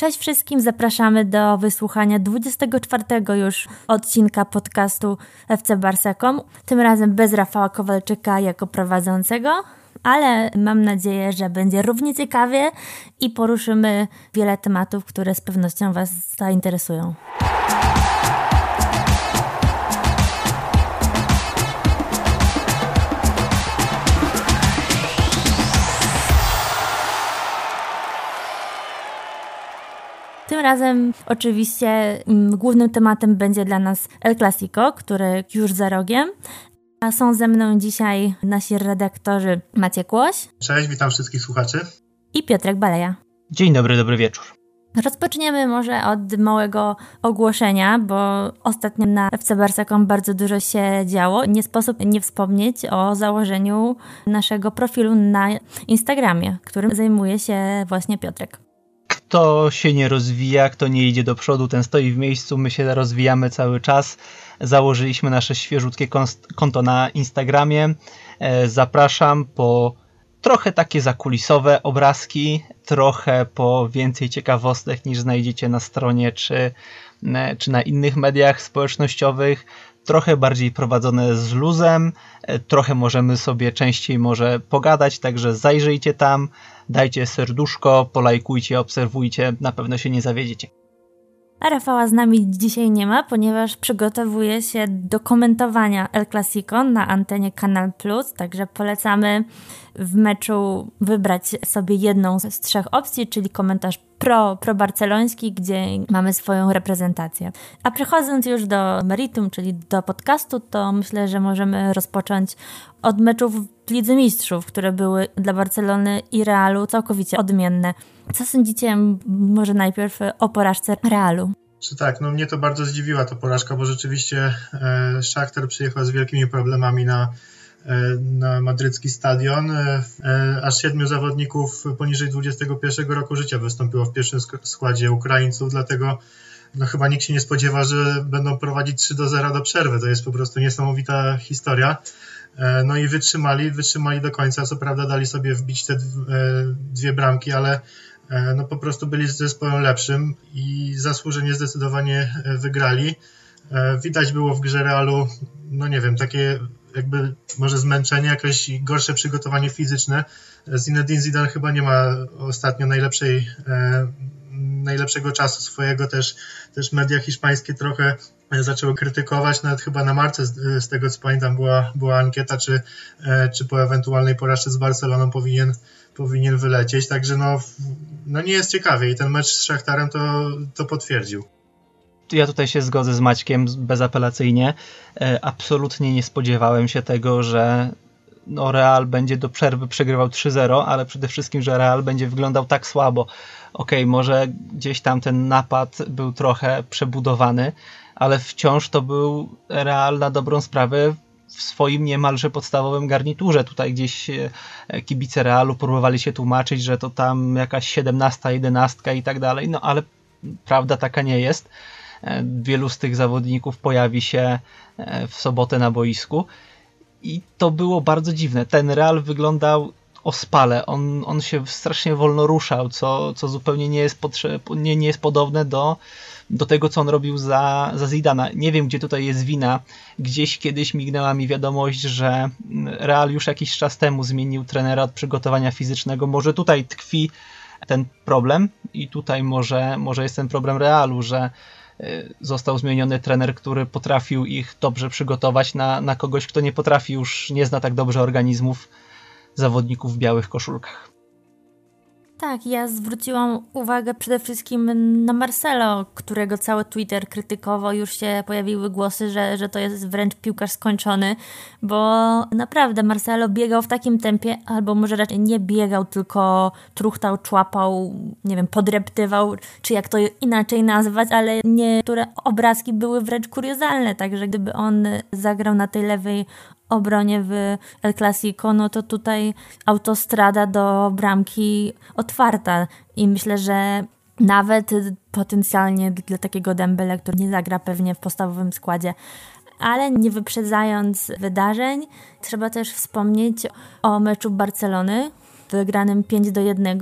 Cześć wszystkim, zapraszamy do wysłuchania 24 już odcinka podcastu FC Barsakom. Tym razem bez Rafała Kowalczyka jako prowadzącego, ale mam nadzieję, że będzie równie ciekawie i poruszymy wiele tematów, które z pewnością Was zainteresują. Tym razem oczywiście mm, głównym tematem będzie dla nas El Clasico, który już za rogiem. A są ze mną dzisiaj nasi redaktorzy Maciek Łoś. Cześć, witam wszystkich słuchaczy. I Piotrek Baleja. Dzień dobry, dobry wieczór. Rozpoczniemy może od małego ogłoszenia, bo ostatnio na FC Barsakom bardzo dużo się działo. Nie sposób nie wspomnieć o założeniu naszego profilu na Instagramie, którym zajmuje się właśnie Piotrek kto się nie rozwija, kto nie idzie do przodu, ten stoi w miejscu. My się rozwijamy cały czas. Założyliśmy nasze świeżutkie konto na Instagramie. E, zapraszam po trochę takie zakulisowe obrazki, trochę po więcej ciekawostek niż znajdziecie na stronie czy, e, czy na innych mediach społecznościowych. Trochę bardziej prowadzone z luzem, e, trochę możemy sobie częściej może pogadać, także zajrzyjcie tam dajcie serduszko, polajkujcie, obserwujcie, na pewno się nie zawiedziecie. A Rafała z nami dzisiaj nie ma, ponieważ przygotowuje się do komentowania El Clasico na antenie Kanal Plus, także polecamy w meczu wybrać sobie jedną z trzech opcji, czyli komentarz pro, pro barceloński, gdzie mamy swoją reprezentację. A przechodząc już do meritum, czyli do podcastu, to myślę, że możemy rozpocząć od meczów w Lidze Mistrzów, które były dla Barcelony i Realu całkowicie odmienne. Co sądzicie może najpierw o porażce Realu? Czy tak, no mnie to bardzo zdziwiła ta porażka, bo rzeczywiście e, Schachter przyjechał z wielkimi problemami na na madrycki stadion. E, e, aż siedmiu zawodników poniżej 21 roku życia wystąpiło w pierwszym składzie Ukraińców, dlatego no chyba nikt się nie spodziewa, że będą prowadzić 3 do 0 do przerwy. To jest po prostu niesamowita historia. No i wytrzymali, wytrzymali do końca. Co prawda dali sobie wbić te dwie bramki, ale no po prostu byli z zespołem lepszym i zasłużenie zdecydowanie wygrali. Widać było w grze Realu, no nie wiem, takie jakby może zmęczenie, jakieś gorsze przygotowanie fizyczne. Zinedine Zidane chyba nie ma ostatnio najlepszej, e, najlepszego czasu swojego, też, też media hiszpańskie trochę zaczęły krytykować, nawet chyba na marce z, z tego co pamiętam była, była ankieta, czy, e, czy po ewentualnej porażce z Barceloną powinien, powinien wylecieć, także no, no nie jest ciekawie. I ten mecz z Szachtarem to, to potwierdził ja tutaj się zgodzę z Maćkiem bezapelacyjnie. E, absolutnie nie spodziewałem się tego, że no Real będzie do przerwy przegrywał 3-0, ale przede wszystkim, że Real będzie wyglądał tak słabo. Okej, okay, może gdzieś tam ten napad był trochę przebudowany, ale wciąż to był Real na dobrą sprawę w swoim niemalże podstawowym garniturze. Tutaj gdzieś e, kibice Realu próbowali się tłumaczyć, że to tam jakaś 17, 11 i tak dalej, no ale prawda taka nie jest. E, wielu z tych zawodników pojawi się e, w sobotę na boisku. I to było bardzo dziwne. Ten Real wyglądał ospale. On, on się strasznie wolno ruszał, co, co zupełnie nie jest, nie, nie jest podobne do, do tego, co on robił za, za Zidana. Nie wiem, gdzie tutaj jest wina. Gdzieś kiedyś mignęła mi wiadomość, że Real już jakiś czas temu zmienił trenera od przygotowania fizycznego. Może tutaj tkwi ten problem i tutaj może, może jest ten problem Realu, że został zmieniony trener, który potrafił ich dobrze przygotować na, na kogoś, kto nie potrafi już, nie zna tak dobrze organizmów zawodników w białych koszulkach. Tak, ja zwróciłam uwagę przede wszystkim na Marcelo, którego cały Twitter krytykował. Już się pojawiły głosy, że, że to jest wręcz piłkarz skończony, bo naprawdę Marcelo biegał w takim tempie, albo może raczej nie biegał, tylko truchtał, człapał, nie wiem, podreptywał, czy jak to inaczej nazwać, ale niektóre obrazki były wręcz kuriozalne, także gdyby on zagrał na tej lewej obronie w El Clasico, no to tutaj autostrada do bramki otwarta. I myślę, że nawet potencjalnie dla takiego Dembele, który nie zagra pewnie w podstawowym składzie, ale nie wyprzedzając wydarzeń, trzeba też wspomnieć o meczu Barcelony wygranym 5 do 1,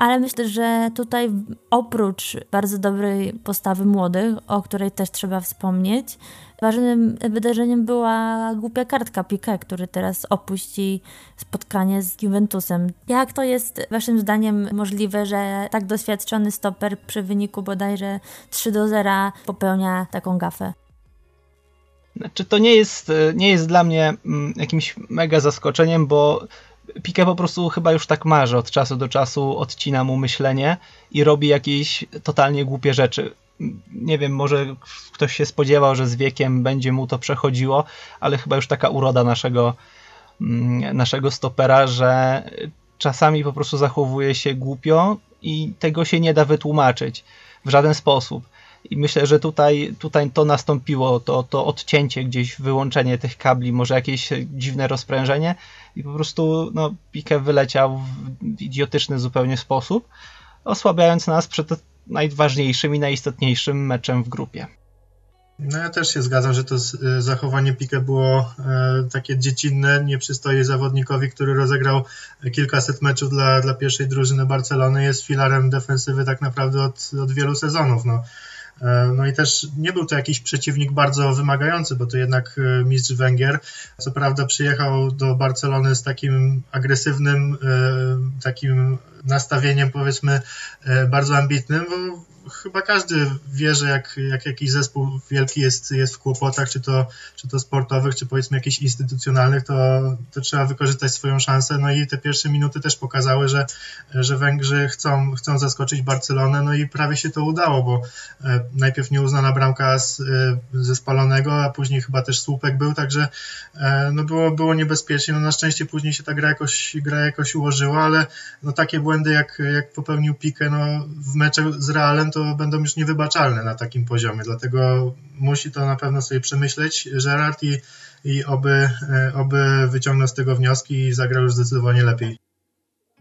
ale myślę, że tutaj oprócz bardzo dobrej postawy młodych, o której też trzeba wspomnieć, ważnym wydarzeniem była głupia kartka Piqué, który teraz opuści spotkanie z Juventusem. Jak to jest waszym zdaniem możliwe, że tak doświadczony stoper przy wyniku bodajże 3 do 0 popełnia taką gafę? Znaczy, to nie jest, nie jest dla mnie mm, jakimś mega zaskoczeniem, bo Piqué po prostu chyba już tak marzy od czasu do czasu, odcina mu myślenie i robi jakieś totalnie głupie rzeczy. Nie wiem, może ktoś się spodziewał, że z wiekiem będzie mu to przechodziło, ale chyba już taka uroda naszego, mm, naszego stopera, że czasami po prostu zachowuje się głupio i tego się nie da wytłumaczyć w żaden sposób. I myślę, że tutaj, tutaj to nastąpiło, to, to odcięcie gdzieś, wyłączenie tych kabli, może jakieś dziwne rozprężenie i po prostu no, Pique wyleciał w idiotyczny zupełnie sposób, osłabiając nas przed najważniejszym i najistotniejszym meczem w grupie. No ja też się zgadzam, że to y, zachowanie Pique było e, takie dziecinne, nie przystoi zawodnikowi, który rozegrał kilkaset meczów dla, dla pierwszej drużyny Barcelony, jest filarem defensywy tak naprawdę od, od wielu sezonów. No. E, no i też nie był to jakiś przeciwnik bardzo wymagający, bo to jednak e, mistrz Węgier. Co prawda przyjechał do Barcelony z takim agresywnym, e, takim nastawieniem powiedzmy bardzo ambitnym, bo chyba każdy wie, że jak, jak jakiś zespół wielki jest, jest w kłopotach, czy to, czy to sportowych, czy powiedzmy jakichś instytucjonalnych, to, to trzeba wykorzystać swoją szansę. No i te pierwsze minuty też pokazały, że, że Węgrzy chcą, chcą zaskoczyć Barcelonę, no i prawie się to udało, bo e, najpierw nieuznana bramka z, e, ze spalonego, a później chyba też słupek był, także e, no było, było niebezpiecznie. No na szczęście później się ta gra jakoś, gra jakoś ułożyła, ale no takie błędy jak, jak popełnił Pique no w meczu z Realem to będą już niewybaczalne na takim poziomie, dlatego musi to na pewno sobie przemyśleć Gerard i, i oby, e, oby wyciągnął z tego wnioski i zagrał już zdecydowanie lepiej.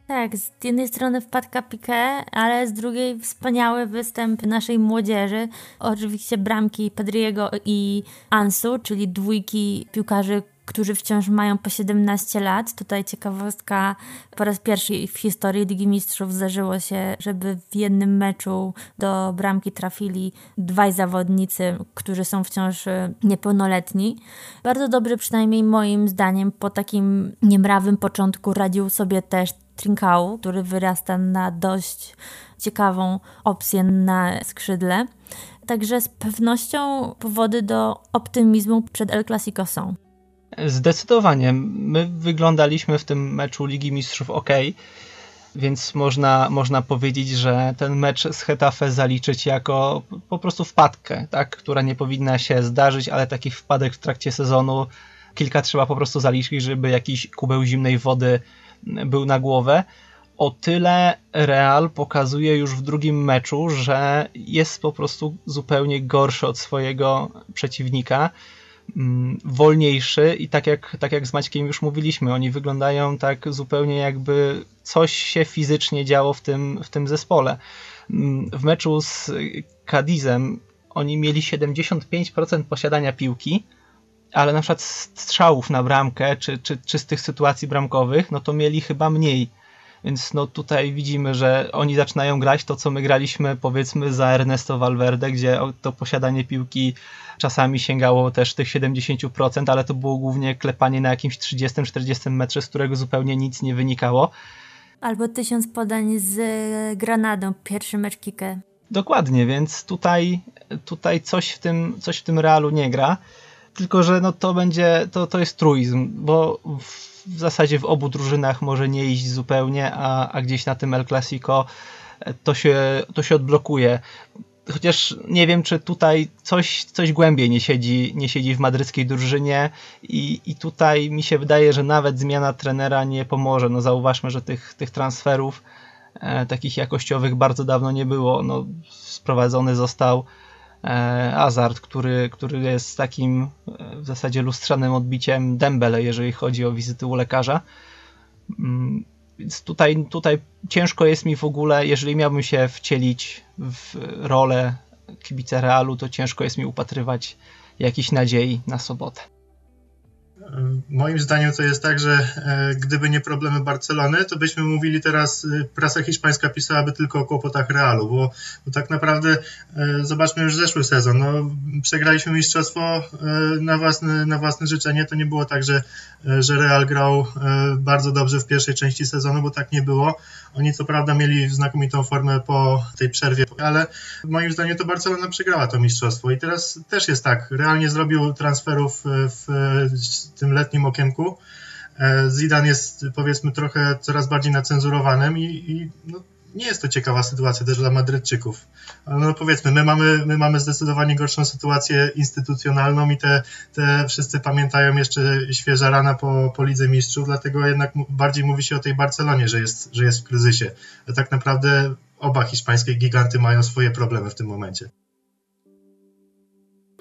Tak, z jednej strony wpadka Piqué, ale z drugiej wspaniały występ naszej młodzieży. Oczywiście bramki Pedriego i Ansu, czyli dwójki piłkarzy, którzy wciąż mają po 17 lat. Tutaj ciekawostka, po raz pierwszy w historii Ligi Mistrzów zdarzyło się, żeby w jednym meczu do bramki trafili dwaj zawodnicy, którzy są wciąż e, niepełnoletni. Bardzo dobrze, przynajmniej moim zdaniem, po takim niemrawym początku radził sobie też Trinkau, który wyrasta na dość ciekawą opcję na skrzydle. Także z pewnością powody do optymizmu przed El Clasico są. Zdecydowanie. My wyglądaliśmy w tym meczu Ligi Mistrzów ok, więc można, można powiedzieć, że ten mecz z Hetafe zaliczyć jako po prostu wpadkę, tak, która nie powinna się zdarzyć, ale taki wpadek w trakcie sezonu kilka trzeba po prostu zaliczyć, żeby jakiś kubeł zimnej wody był na głowę. O tyle Real pokazuje już w drugim meczu, że jest po prostu zupełnie gorszy od swojego przeciwnika wolniejszy i tak jak, tak jak z Maćkiem już mówiliśmy, oni wyglądają tak zupełnie jakby coś się fizycznie działo w tym, w tym zespole. Mm, w meczu z Cadizem oni mieli 75% posiadania piłki, ale na przykład strzałów na bramkę, czy, czy, czy z tych sytuacji bramkowych, no to mieli chyba mniej. Więc no tutaj widzimy, że oni zaczynają grać to, co my graliśmy powiedzmy za Ernesto Valverde, gdzie to posiadanie piłki czasami sięgało też tych 70%, ale to było głównie klepanie na jakimś 30-40 metrze, z którego zupełnie nic nie wynikało. Albo tysiąc podań z Granadą, pierwszy mecz Kike. Dokładnie, więc tutaj, tutaj coś, w tym, coś w tym realu nie gra. Tylko, że no to będzie, to, to jest truizm, bo w, w zasadzie w obu drużynach może nie iść zupełnie, a, a gdzieś na tym El Clasico to się, to się odblokuje chociaż nie wiem, czy tutaj coś, coś głębiej nie siedzi, nie siedzi w madryckiej drużynie i, i tutaj mi się wydaje, że nawet zmiana trenera nie pomoże. No zauważmy, że tych, tych transferów e, takich jakościowych bardzo dawno nie było. No, sprowadzony został e, Azard, który, który jest takim e, w zasadzie lustrzanym odbiciem Dembele, jeżeli chodzi o wizyty u lekarza. Mm, więc tutaj, tutaj ciężko jest mi w ogóle, jeżeli miałbym się wcielić w rolę kibica Realu, to ciężko jest mi upatrywać jakiejś nadziei na sobotę. Moim zdaniem to jest tak, że e, gdyby nie problemy Barcelony, to byśmy mówili teraz, e, prasa hiszpańska pisałaby tylko o kłopotach Realu, bo, bo tak naprawdę e, zobaczmy już zeszły sezon. No, przegraliśmy mistrzostwo na własne, na własne życzenie. To nie było tak, że, że Real grał bardzo dobrze w pierwszej części sezonu, bo tak nie było. Oni co prawda mieli znakomitą formę po tej przerwie, ale moim zdaniem to Barcelona przegrała to mistrzostwo i teraz też jest tak. Realnie zrobił transferów w tym letnim okienku. E, Zidane jest powiedzmy trochę coraz bardziej nacenzurowanym i, i no, nie jest to ciekawa sytuacja też dla Madrydczyków. No powiedzmy, my mamy, my mamy zdecydowanie gorszą sytuację instytucjonalną i te, te wszyscy pamiętają jeszcze świeża rana po, po Lidze Mistrzów, dlatego jednak bardziej mówi się o tej Barcelonie, że jest, że jest w kryzysie. A tak naprawdę oba hiszpańskie giganty mają swoje problemy w tym momencie.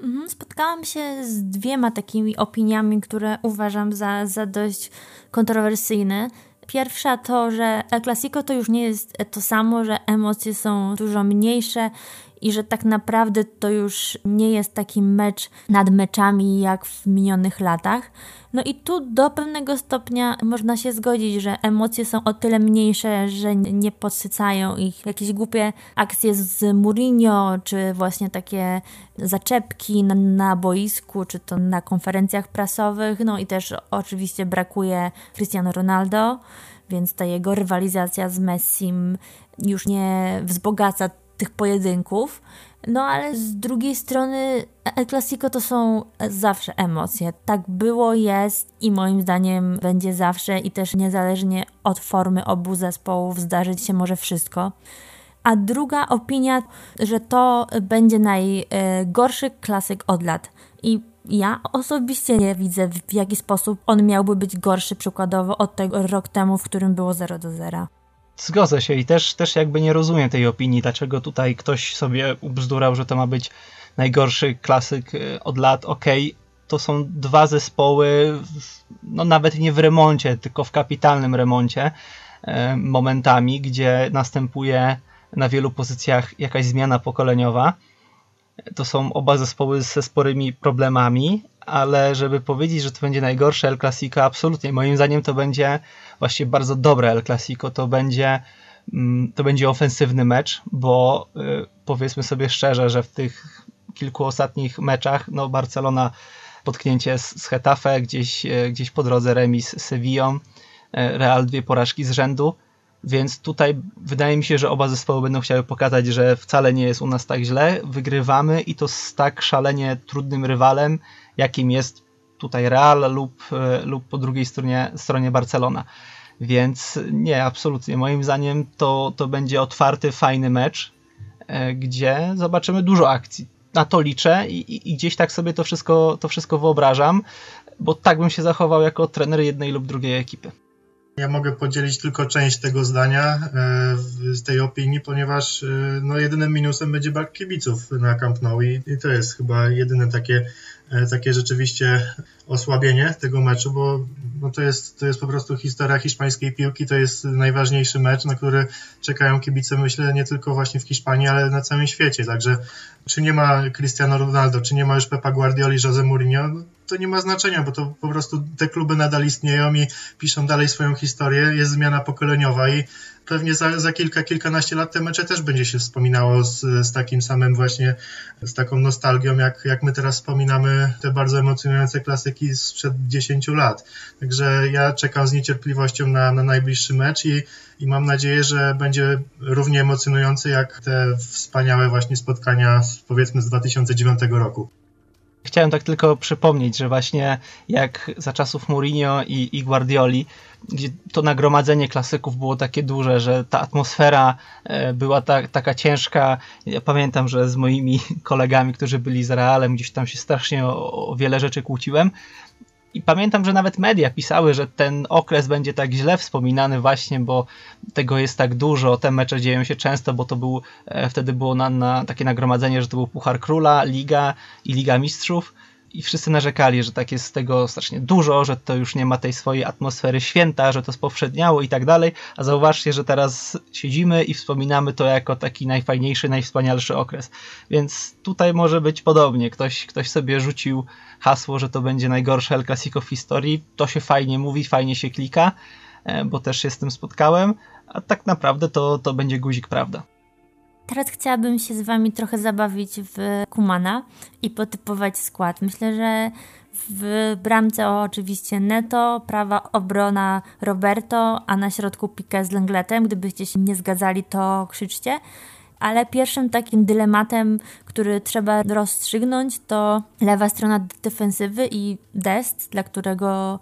Mhm, spotkałam się z dwiema takimi opiniami, które uważam za, za dość kontrowersyjne. Pierwsza to, że El Clasico to już nie jest to samo, że emocje są dużo mniejsze i że tak naprawdę to już nie jest taki mecz nad meczami jak w minionych latach. No i tu do pewnego stopnia można się zgodzić, że emocje są o tyle mniejsze, że nie podsycają ich jakieś głupie akcje z Mourinho, czy właśnie takie zaczepki na, na boisku, czy to na konferencjach prasowych. No i też oczywiście brakuje Cristiano Ronaldo, więc ta jego rywalizacja z Messim już nie wzbogaca tych pojedynków. No ale z drugiej strony El Clasico to są zawsze emocje. Tak było, jest i moim zdaniem będzie zawsze i też niezależnie od formy obu zespołów zdarzyć się może wszystko. A druga opinia, że to będzie najgorszy klasyk od lat. I ja osobiście nie widzę, w jaki sposób on miałby być gorszy przykładowo od tego rok temu, w którym było 0 do 0. Zgodzę się i też, też jakby nie rozumiem tej opinii, dlaczego tutaj ktoś sobie ubzdurał, że to ma być najgorszy klasyk y, od lat. Okej, okay, to są dwa zespoły, no nawet nie w remoncie, tylko w kapitalnym remoncie, y, momentami, gdzie następuje na wielu pozycjach jakaś zmiana pokoleniowa. To są oba zespoły ze sporymi problemami, ale żeby powiedzieć, że to będzie najgorsze El Clasico, absolutnie. Moim zdaniem to będzie właśnie bardzo dobre El Clasico. To będzie, mm, to będzie ofensywny mecz, bo y, powiedzmy sobie szczerze, że w tych kilku ostatnich meczach no Barcelona potknięcie z, z Hetafe, gdzieś, y, gdzieś po drodze remis z Sevillą, y, Real dwie porażki z rzędu. Więc tutaj wydaje mi się, że oba zespoły będą chciały pokazać, że wcale nie jest u nas tak źle. Wygrywamy i to z tak szalenie trudnym rywalem, jakim jest tutaj Real lub, e, lub po drugiej stronie, stronie Barcelona. Więc nie, absolutnie. Moim zdaniem to, to będzie otwarty, fajny mecz, e, gdzie zobaczymy dużo akcji. Na to liczę i, i, gdzieś tak sobie to wszystko, to wszystko wyobrażam, bo tak bym się zachował jako trener jednej lub drugiej ekipy. Ja mogę podzielić tylko część tego zdania e, z tej opinii, ponieważ no, jedynym minusem będzie brak kibiców na Camp Nou i, i to jest chyba jedyne takie E, takie rzeczywiście osłabienie tego meczu, bo no to, jest, to jest po prostu historia hiszpańskiej piłki, to jest najważniejszy mecz, na który czekają kibice, myślę, nie tylko właśnie w Hiszpanii, ale na całym świecie. Także czy nie ma Cristiano Ronaldo, czy nie ma już Pepa Guardioli, Jose Mourinho, no to nie ma znaczenia, bo to po prostu te kluby nadal istnieją i piszą dalej swoją historię, jest zmiana pokoleniowa i pewnie za, za kilka, kilkanaście lat te mecze też będzie się wspominało z, z takim samym właśnie, z taką nostalgią, jak, jak my teraz wspominamy te bardzo emocjonujące klasyki sprzed 10 lat. Także ja czekam z niecierpliwością na, na najbliższy mecz i, i mam nadzieję, że będzie równie emocjonujący jak te wspaniałe właśnie spotkania powiedzmy z 2009 roku. Chciałem tak tylko przypomnieć, że właśnie jak za czasów Mourinho i, i Guardioli, gdzie to nagromadzenie klasyków było takie duże, że ta atmosfera e, była ta, taka ciężka. Ja pamiętam, że z moimi kolegami, którzy byli z Realem, gdzieś tam się strasznie o, o wiele rzeczy kłóciłem, i pamiętam, że nawet media pisały, że ten okres będzie tak źle wspominany właśnie, bo tego jest tak dużo, te mecze dzieją się często, bo to był, e, wtedy było na, na takie nagromadzenie, że to był Puchar Króla, Liga i Liga Mistrzów i wszyscy narzekali, że tak jest tego strasznie dużo, że to już nie ma tej swojej atmosfery święta, że to spowszedniało i tak dalej, a zauważcie, że teraz siedzimy i wspominamy to jako taki najfajniejszy, najwspanialszy okres. Więc tutaj może być podobnie. Ktoś, ktoś sobie rzucił hasło, że to będzie najgorsze El Clasico w historii. To się fajnie mówi, fajnie się klika, e, bo też się z tym spotkałem, a tak naprawdę to, to będzie guzik prawda. Teraz chciałabym się z Wami trochę zabawić w Kumana i potypować skład. Myślę, że w bramce oczywiście Neto, prawa obrona Roberto, a na środku Pique z Lengletem. Gdybyście się nie zgadzali, to krzyczcie. Ale pierwszym takim dylematem, który trzeba rozstrzygnąć, to lewa strona defensywy i Dest, dla którego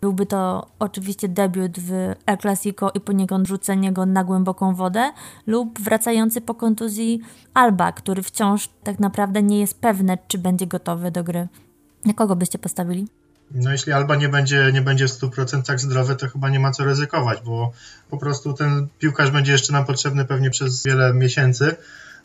Byłby to oczywiście debiut w El Clasico i poniekąd rzucenie go na głęboką wodę, lub wracający po kontuzji Alba, który wciąż tak naprawdę nie jest pewny, czy będzie gotowy do gry. Na kogo byście postawili? No jeśli Alba nie będzie, nie będzie w 100% zdrowy, to chyba nie ma co ryzykować, bo po prostu ten piłkarz będzie jeszcze nam potrzebny pewnie przez wiele miesięcy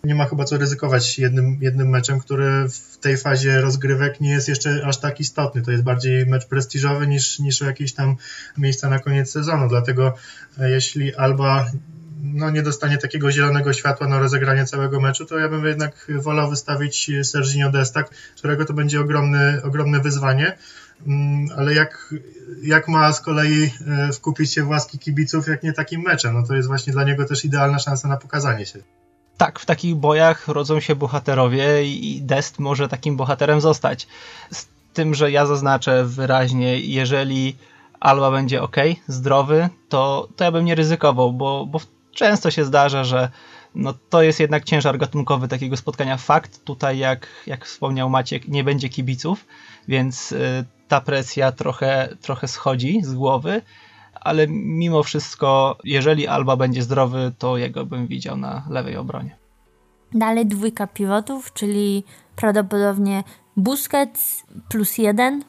nie ma chyba co ryzykować jednym, jednym meczem, który w tej fazie rozgrywek nie jest jeszcze aż tak istotny. To jest bardziej mecz prestiżowy niż, niż jakieś tam miejsca na koniec sezonu. Dlatego e, jeśli Alba no, nie dostanie takiego zielonego światła na rozegranie całego meczu, to ja bym jednak wolał wystawić Serginio Destak, którego to będzie ogromny, ogromne wyzwanie. Mm, ale jak, jak ma z kolei e, wkupić się w łaski kibiców, jak nie takim meczem? No to jest właśnie dla niego też idealna szansa na pokazanie się tak, w takich bojach rodzą się bohaterowie i Dest może takim bohaterem zostać. Z tym, że ja zaznaczę wyraźnie, jeżeli Alba będzie ok, zdrowy, to, to ja bym nie ryzykował, bo, bo często się zdarza, że no to jest jednak ciężar gatunkowy takiego spotkania. Fakt tutaj, jak, jak wspomniał Maciek, nie będzie kibiców, więc y, ta presja trochę, trochę schodzi z głowy, ale mimo wszystko, jeżeli Alba będzie zdrowy, to jego bym widział na lewej obronie. Dalej dwójka pivotów, czyli prawdopodobnie Busquets plus jeden.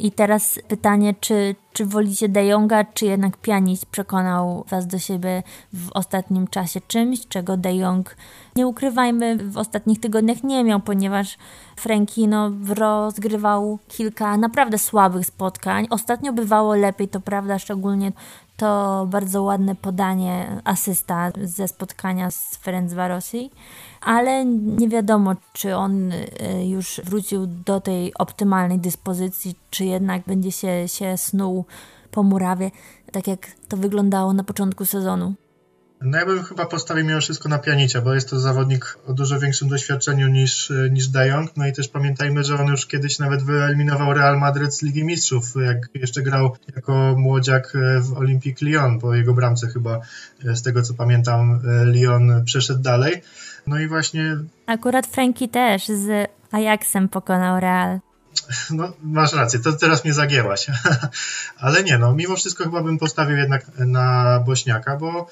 I teraz pytanie, czy, czy wolicie De Jonga, czy jednak Pjanic przekonał Was do siebie w ostatnim czasie czymś, czego De Jong, nie ukrywajmy, w ostatnich tygodniach nie miał, ponieważ Franki no, rozgrywał kilka naprawdę słabych spotkań. Ostatnio bywało lepiej, to prawda, szczególnie to bardzo ładne podanie, asysta ze spotkania z Ferencvarosi, ale nie wiadomo, czy on y, już wrócił do tej optymalnej dyspozycji, czy jednak będzie się, się snuł po murawie, tak jak to wyglądało na początku sezonu. No ja bym chyba postawił mimo wszystko na Pianicia, bo jest to zawodnik o dużo większym doświadczeniu niż, niż De Jong. No i też pamiętajmy, że on już kiedyś nawet wyeliminował Real Madryt z Ligi Mistrzów, jak jeszcze grał jako młodziak w Olympique Lyon, po jego bramce chyba, z tego co pamiętam, Lyon przeszedł dalej. No i właśnie... Akurat Franki też z Ajaxem pokonał Real. No, masz rację, to teraz mnie zagięłaś. Ale nie, no, mimo wszystko chyba bym postawił jednak na Bośniaka, bo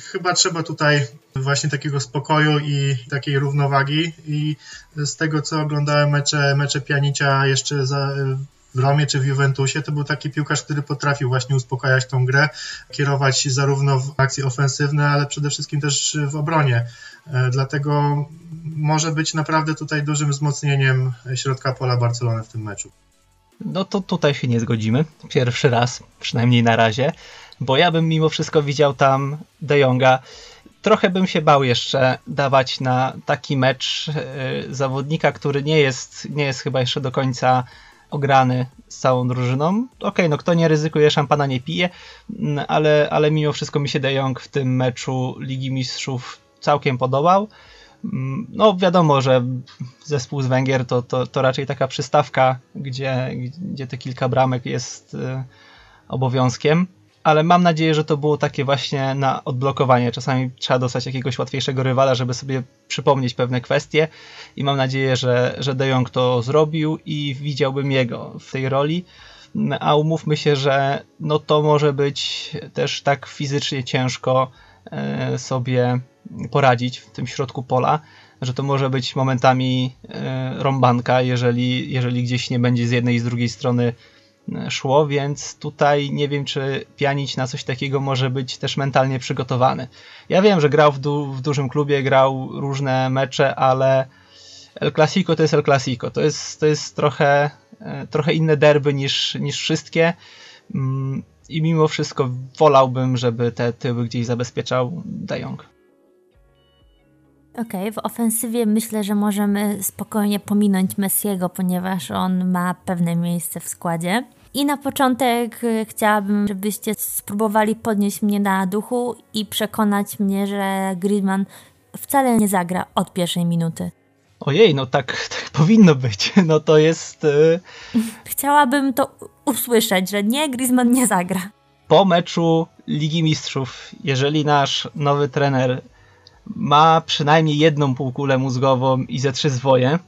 chyba trzeba tutaj właśnie takiego spokoju i takiej równowagi i z tego co oglądałem mecze, mecze Pianicia jeszcze za, w Romie czy w Juventusie, to był taki piłkarz, który potrafił właśnie uspokajać tą grę, kierować zarówno w akcje ofensywne, ale przede wszystkim też w obronie. E, dlatego może być naprawdę tutaj dużym wzmocnieniem środka pola Barcelony w tym meczu. No to tutaj się nie zgodzimy. Pierwszy raz, przynajmniej na razie bo ja bym mimo wszystko widział tam De Jonga. Trochę bym się bał jeszcze dawać na taki mecz e, zawodnika, który nie jest, nie jest chyba jeszcze do końca ograny z całą drużyną. Okej, okay, no kto nie ryzykuje, szampana nie pije, mm, ale, ale mimo wszystko mi się De Jong w tym meczu Ligi Mistrzów całkiem podobał. Mm, no wiadomo, że zespół z Węgier to, to, to raczej taka przystawka, gdzie, gdzie te kilka bramek jest e, obowiązkiem ale mam nadzieję, że to było takie właśnie na odblokowanie. Czasami trzeba dostać jakiegoś łatwiejszego rywala, żeby sobie przypomnieć pewne kwestie i mam nadzieję, że, że De Jong to zrobił i widziałbym jego w tej roli. A umówmy się, że no to może być też tak fizycznie ciężko e, sobie poradzić w tym środku pola, że to może być momentami e, rąbanka, jeżeli, jeżeli gdzieś nie będzie z jednej i z drugiej strony szło, więc tutaj nie wiem, czy Pianić na coś takiego może być też mentalnie przygotowany. Ja wiem, że grał w, du w dużym klubie, grał różne mecze, ale El Clasico to jest El Clasico. To jest, to jest trochę e, trochę inne derby niż, niż wszystkie mm, i mimo wszystko wolałbym, żeby te tyły gdzieś zabezpieczał De Jong. Okej, okay, w ofensywie myślę, że możemy spokojnie pominąć Messiego, ponieważ on ma pewne miejsce w składzie. I na początek e, chciałabym, żebyście spróbowali podnieść mnie na duchu i przekonać mnie, że Griezmann wcale nie zagra od pierwszej minuty. Ojej, no tak, tak powinno być. No to jest. Yy... Chciałabym to usłyszeć, że nie, Griezmann nie zagra. Po meczu Ligi Mistrzów, jeżeli nasz nowy trener ma przynajmniej jedną półkulę mózgową i ze trzy zwoje,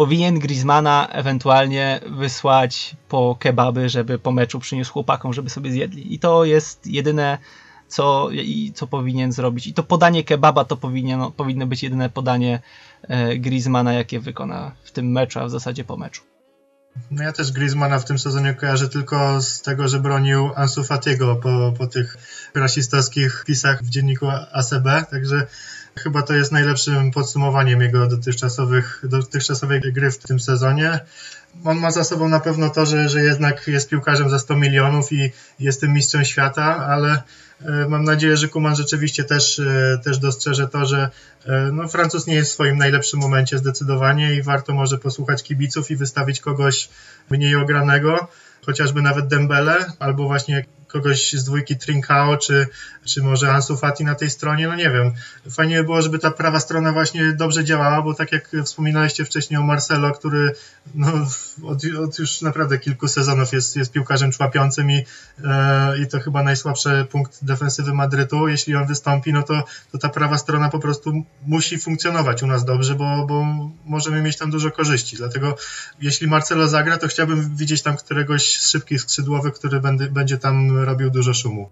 powinien Griezmana ewentualnie wysłać po kebaby, żeby po meczu przyniósł chłopakom, żeby sobie zjedli. I to jest jedyne, co, i, co powinien zrobić. I to podanie kebaba to powinien, powinno być jedyne podanie e, Griezmana, jakie wykona w tym meczu, a w zasadzie po meczu. No ja też Griezmana w tym sezonie kojarzę tylko z tego, że bronił Ansu Fatigo po, po tych rasistowskich pisach w dzienniku ACB, także Chyba to jest najlepszym podsumowaniem jego dotychczasowych, dotychczasowej gry w tym sezonie. On ma za sobą na pewno to, że, że jednak jest piłkarzem za 100 milionów i jest tym mistrzem świata, ale e, mam nadzieję, że Kuman rzeczywiście też, e, też dostrzeże to, że e, no, Francuz nie jest w swoim najlepszym momencie zdecydowanie i warto może posłuchać kibiców i wystawić kogoś mniej ogranego, chociażby nawet Dembele, albo właśnie kogoś z dwójki Trincao, czy, czy może Ansu Fati na tej stronie, no nie wiem. Fajnie by było, żeby ta prawa strona właśnie dobrze działała, bo tak jak wspominaliście wcześniej o Marcelo, który no, od, od już naprawdę kilku sezonów jest, jest piłkarzem człapiącym i, e, i to chyba najsłabszy punkt defensywy Madrytu. Jeśli on wystąpi, no to, to ta prawa strona po prostu musi funkcjonować u nas dobrze, bo, bo możemy mieć tam dużo korzyści. Dlatego jeśli Marcelo zagra, to chciałbym widzieć tam któregoś z szybkich skrzydłowych, który będzie, będzie tam robił dużo szumu.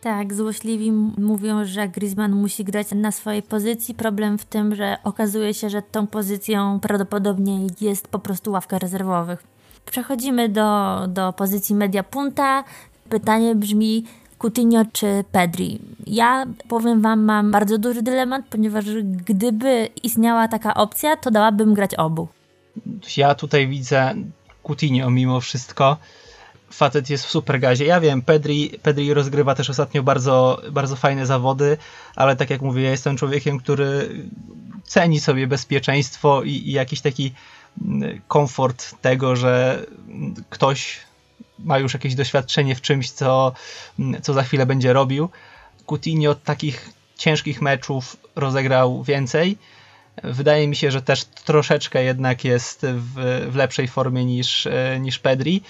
Tak, złośliwi mówią, że Griezmann musi grać na swojej pozycji. Problem w tym, że okazuje się, że tą pozycją prawdopodobnie jest po prostu ławka rezerwowych. Przechodzimy do, do pozycji media punta. Pytanie brzmi, Coutinho czy Pedri? Ja powiem Wam, mam bardzo duży dylemat, ponieważ gdyby istniała taka opcja, to dałabym grać obu. Ja tutaj widzę Coutinho mimo wszystko facet jest w super gazie. Ja wiem, Pedri, Pedri rozgrywa też ostatnio bardzo, bardzo fajne zawody, ale tak jak mówię, ja jestem człowiekiem, który ceni sobie bezpieczeństwo i, i jakiś taki mm, komfort tego, że ktoś ma już jakieś doświadczenie w czymś, co, mm, co za chwilę będzie robił. Coutinho takich ciężkich meczów rozegrał więcej. Wydaje mi się, że też troszeczkę jednak jest w, w lepszej formie niż, e, niż Pedri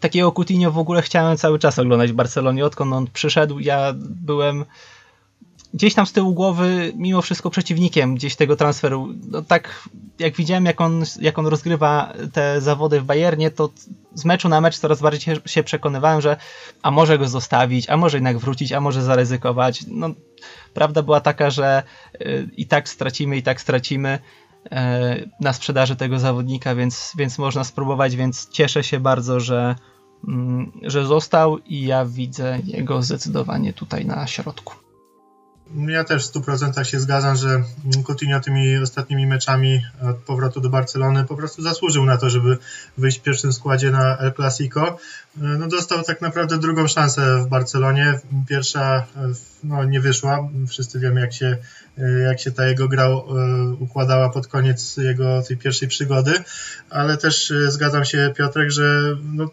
takiego Coutinho w ogóle chciałem cały czas oglądać w Barcelonie, odkąd on przyszedł. Ja byłem gdzieś tam z tyłu głowy mimo wszystko przeciwnikiem gdzieś tego transferu. No tak jak widziałem jak on, jak on rozgrywa te zawody w Bayernie, to z meczu na mecz coraz bardziej się przekonywałem, że a może go zostawić, a może jednak wrócić, a może zaryzykować. No, prawda była taka, że y, i tak stracimy, i tak stracimy na sprzedaży tego zawodnika, więc, więc można spróbować, więc cieszę się bardzo, że, Mm, że został i ja widzę jego zdecydowanie tutaj na środku. Ja też w 100% się zgadzam, że Coutinho tymi ostatnimi meczami od powrotu do Barcelony po prostu zasłużył na to, żeby wyjść w pierwszym składzie na El Clasico. No dostał tak naprawdę drugą szansę w Barcelonie. Pierwsza no, nie wyszła. Wszyscy wiemy, jak się, jak się ta jego gra e, układała pod koniec jego tej pierwszej przygody, ale też e, zgadzam się, Piotrek, że no,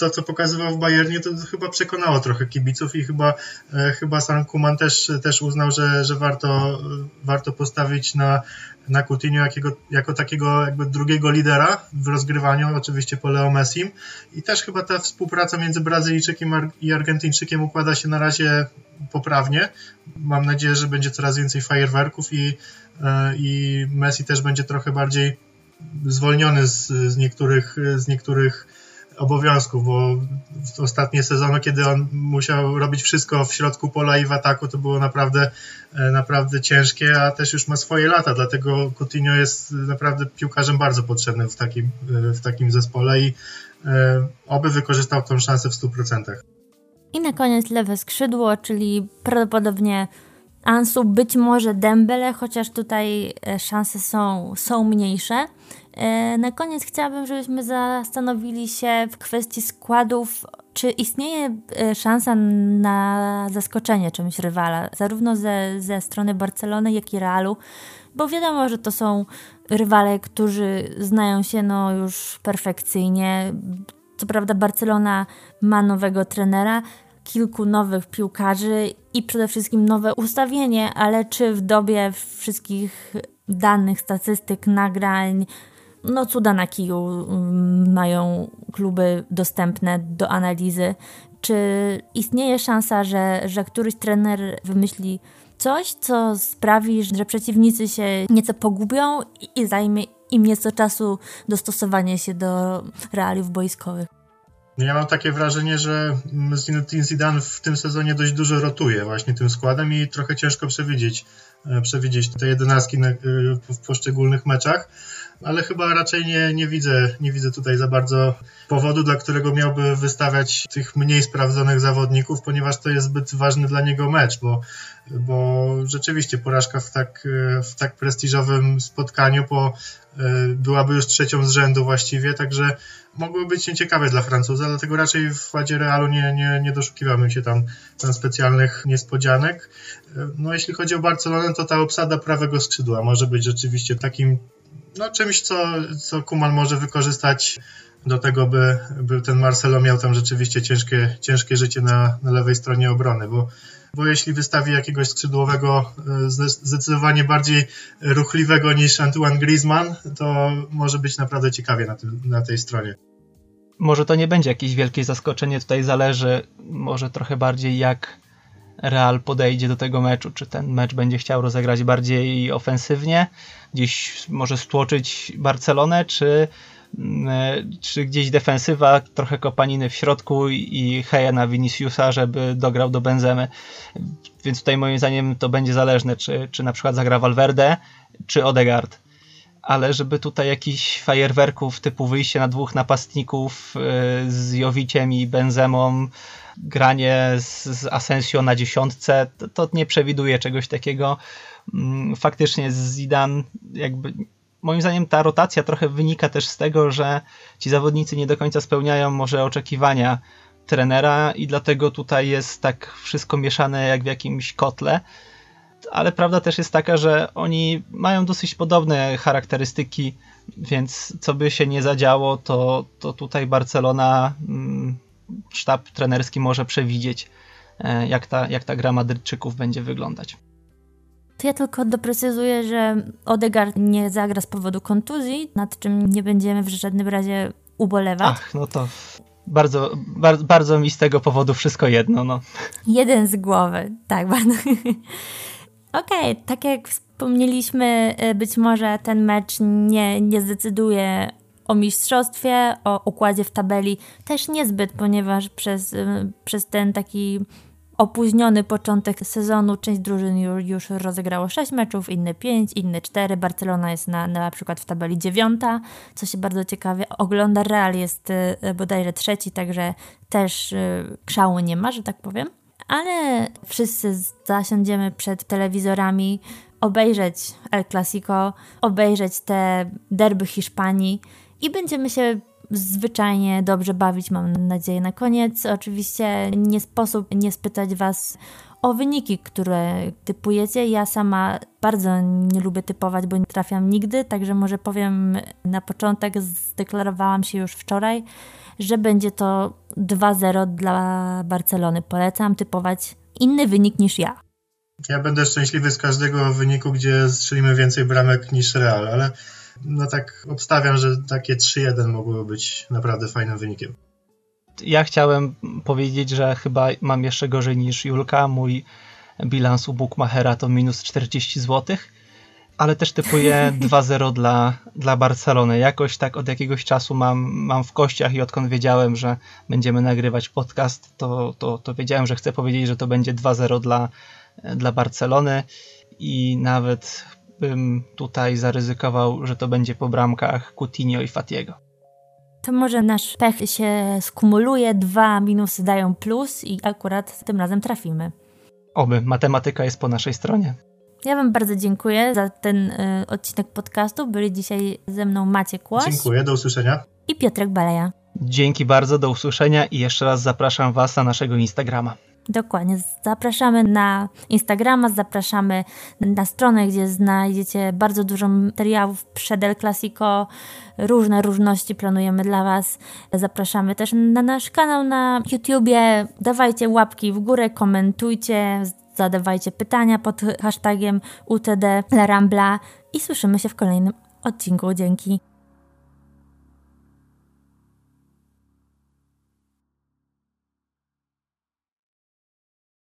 to, co pokazywał w Bayernie, to chyba przekonało trochę kibiców i chyba, e, chyba sam Kuman też, też uznał, że, że warto, warto postawić na, na Coutinho jakiego, jako takiego jakby drugiego lidera w rozgrywaniu, oczywiście po Leo Messim. I też chyba ta współpraca między Brazylijczykiem i Argentyńczykiem układa się na razie poprawnie. Mam nadzieję, że będzie coraz więcej fajerwerków i, e, i Messi też będzie trochę bardziej zwolniony z, z niektórych, z niektórych obowiązków, bo w ostatnie sezony, kiedy on musiał robić wszystko w środku pola i w ataku, to było naprawdę, e, naprawdę ciężkie, a też już ma swoje lata, dlatego Coutinho jest naprawdę piłkarzem bardzo potrzebnym w takim, e, w takim zespole i e, oby wykorzystał tą szansę w 100%. I na koniec lewe skrzydło, czyli prawdopodobnie Ansu, być może Dembele, chociaż tutaj e, szanse są, są mniejsze. E, na koniec chciałabym, żebyśmy zastanowili się w kwestii składów, czy istnieje e, szansa na zaskoczenie czymś rywala, zarówno ze, ze strony Barcelony, jak i Realu, bo wiadomo, że to są rywale, którzy znają się no już perfekcyjnie. Co prawda Barcelona ma nowego trenera, kilku nowych piłkarzy i przede wszystkim nowe ustawienie, ale czy w dobie wszystkich danych, statystyk, nagrań, no cuda na kiju mm, mają kluby dostępne do analizy. Czy istnieje szansa, że, że któryś trener wymyśli coś, co sprawi, że przeciwnicy się nieco pogubią i zajmie im nieco czasu dostosowanie się do realiów boiskowych? Ja mam takie wrażenie, że Zinedine Zidane w tym sezonie dość dużo rotuje właśnie tym składem i trochę ciężko przewidzieć, e, przewidzieć te jedenastki w poszczególnych meczach ale chyba raczej nie, nie, widzę, nie widzę tutaj za bardzo powodu, dla którego miałby wystawiać tych mniej sprawdzonych zawodników, ponieważ to jest zbyt ważny dla niego mecz, bo, bo rzeczywiście porażka w tak, w tak prestiżowym spotkaniu po, e, byłaby już trzecią z rzędu właściwie, także mogły być nieciekawe dla Francuza, dlatego raczej w ładzie Realu nie, nie, nie doszukiwamy się tam, tam specjalnych niespodzianek. No jeśli chodzi o Barcelonę, to ta obsada prawego skrzydła może być rzeczywiście takim no, czymś, co, co Kuman może wykorzystać do tego, by, by ten Marcelo miał tam rzeczywiście ciężkie, ciężkie życie na, na lewej stronie obrony, bo, bo jeśli wystawi jakiegoś skrzydłowego e, zdecydowanie bardziej ruchliwego niż Antoine Griezmann, to może być naprawdę ciekawie na, tym, na tej stronie. Może to nie będzie jakieś wielkie zaskoczenie, tutaj zależy może trochę bardziej jak Real podejdzie do tego meczu, czy ten mecz będzie chciał rozegrać bardziej ofensywnie, gdzieś może stłoczyć Barcelonę, czy, czy gdzieś defensywa, trochę kopaniny w środku i heja na Viniciusa, żeby dograł do Benzemy. Więc tutaj moim zdaniem to będzie zależne, czy, czy na przykład zagra Valverde, czy Odegaard ale żeby tutaj jakichś fajerwerków typu wyjście na dwóch napastników y, z Jowiciem i Benzemą, granie z, z Asensio na dziesiątce, to, to, nie przewiduje czegoś takiego. Mm, faktycznie Zidane jakby moim zdaniem ta rotacja trochę wynika też z tego, że ci zawodnicy nie do końca spełniają może oczekiwania trenera i dlatego tutaj jest tak wszystko mieszane jak w jakimś kotle ale prawda też jest taka, że oni mają dosyć podobne charakterystyki, więc co by się nie zadziało, to, to tutaj Barcelona, mm, sztab trenerski może przewidzieć, e, jak ta, jak ta gra Madrydczyków będzie wyglądać. To ja tylko doprecyzuję, że Odegaard nie zagra z powodu kontuzji, nad czym nie będziemy w żadnym razie ubolewać. Ach, no to bardzo, bardzo, bardzo mi z tego powodu wszystko jedno. No. Jeden z głowy, tak, bardzo. Okej, okay, tak jak wspomnieliśmy, y, być może ten mecz nie, nie zdecyduje o mistrzostwie, o układzie w tabeli też niezbyt, ponieważ przez, y, przez ten taki opóźniony początek sezonu część drużyn już, rozegrało 6 meczów, inne 5, inne 4. Barcelona jest na, na przykład w tabeli dziewiąta, co się bardzo ciekawie ogląda. Real jest y, bodajże trzeci, także też krzału nie ma, że tak powiem ale wszyscy zasiądziemy przed telewizorami, obejrzeć El Clasico, obejrzeć te derby Hiszpanii i będziemy się zwyczajnie dobrze bawić, mam nadzieję. Na koniec, oczywiście, nie sposób nie spytać Was o wyniki, które typujecie. Ja sama bardzo nie lubię typować, bo nie trafiam nigdy, także może powiem na początek, zdeklarowałam się już wczoraj, że będzie to 2-0 dla Barcelony. Polecam typować inny wynik niż ja. Ja będę szczęśliwy z każdego wyniku, gdzie strzelimy więcej bramek niż Real, ale no tak obstawiam, że takie 3-1 mogłoby być naprawdę fajnym wynikiem. Ja chciałem powiedzieć, że chyba mam jeszcze gorzej niż Julka. Mój bilans u Bookmachera to minus 40 złotych ale też typuję 2-0 dla, dla Barcelony. Jakoś tak od jakiegoś czasu mam, mam w kościach i odkąd wiedziałem, że będziemy nagrywać podcast, to, to, to wiedziałem, że chcę powiedzieć, że to będzie 2-0 dla, dla Barcelony i nawet bym tutaj zaryzykował, że to będzie po bramkach Coutinho i Fatiego. To może nasz pech się skumuluje, dwa minusy dają plus i akurat tym razem trafimy. Oby, matematyka jest po naszej stronie. Ja Wam bardzo dziękuję za ten y, odcinek podcastu. Byli dzisiaj ze mną Maciek Łoś. Dziękuję, do usłyszenia. I Piotrek Baleja. Dzięki bardzo, do usłyszenia i jeszcze raz zapraszam Was na naszego Instagrama. Dokładnie. Zapraszamy na Instagrama, zapraszamy na stronę, gdzie znajdziecie bardzo dużo materiałów przed El Clasico. Różne różności planujemy dla Was. Zapraszamy też na nasz kanał na YouTubie. Dawajcie łapki w górę, komentujcie, zadawajcie pytania pod hashtagiem UTD La Rambla i słyszymy się w kolejnym odcinku. Dzięki.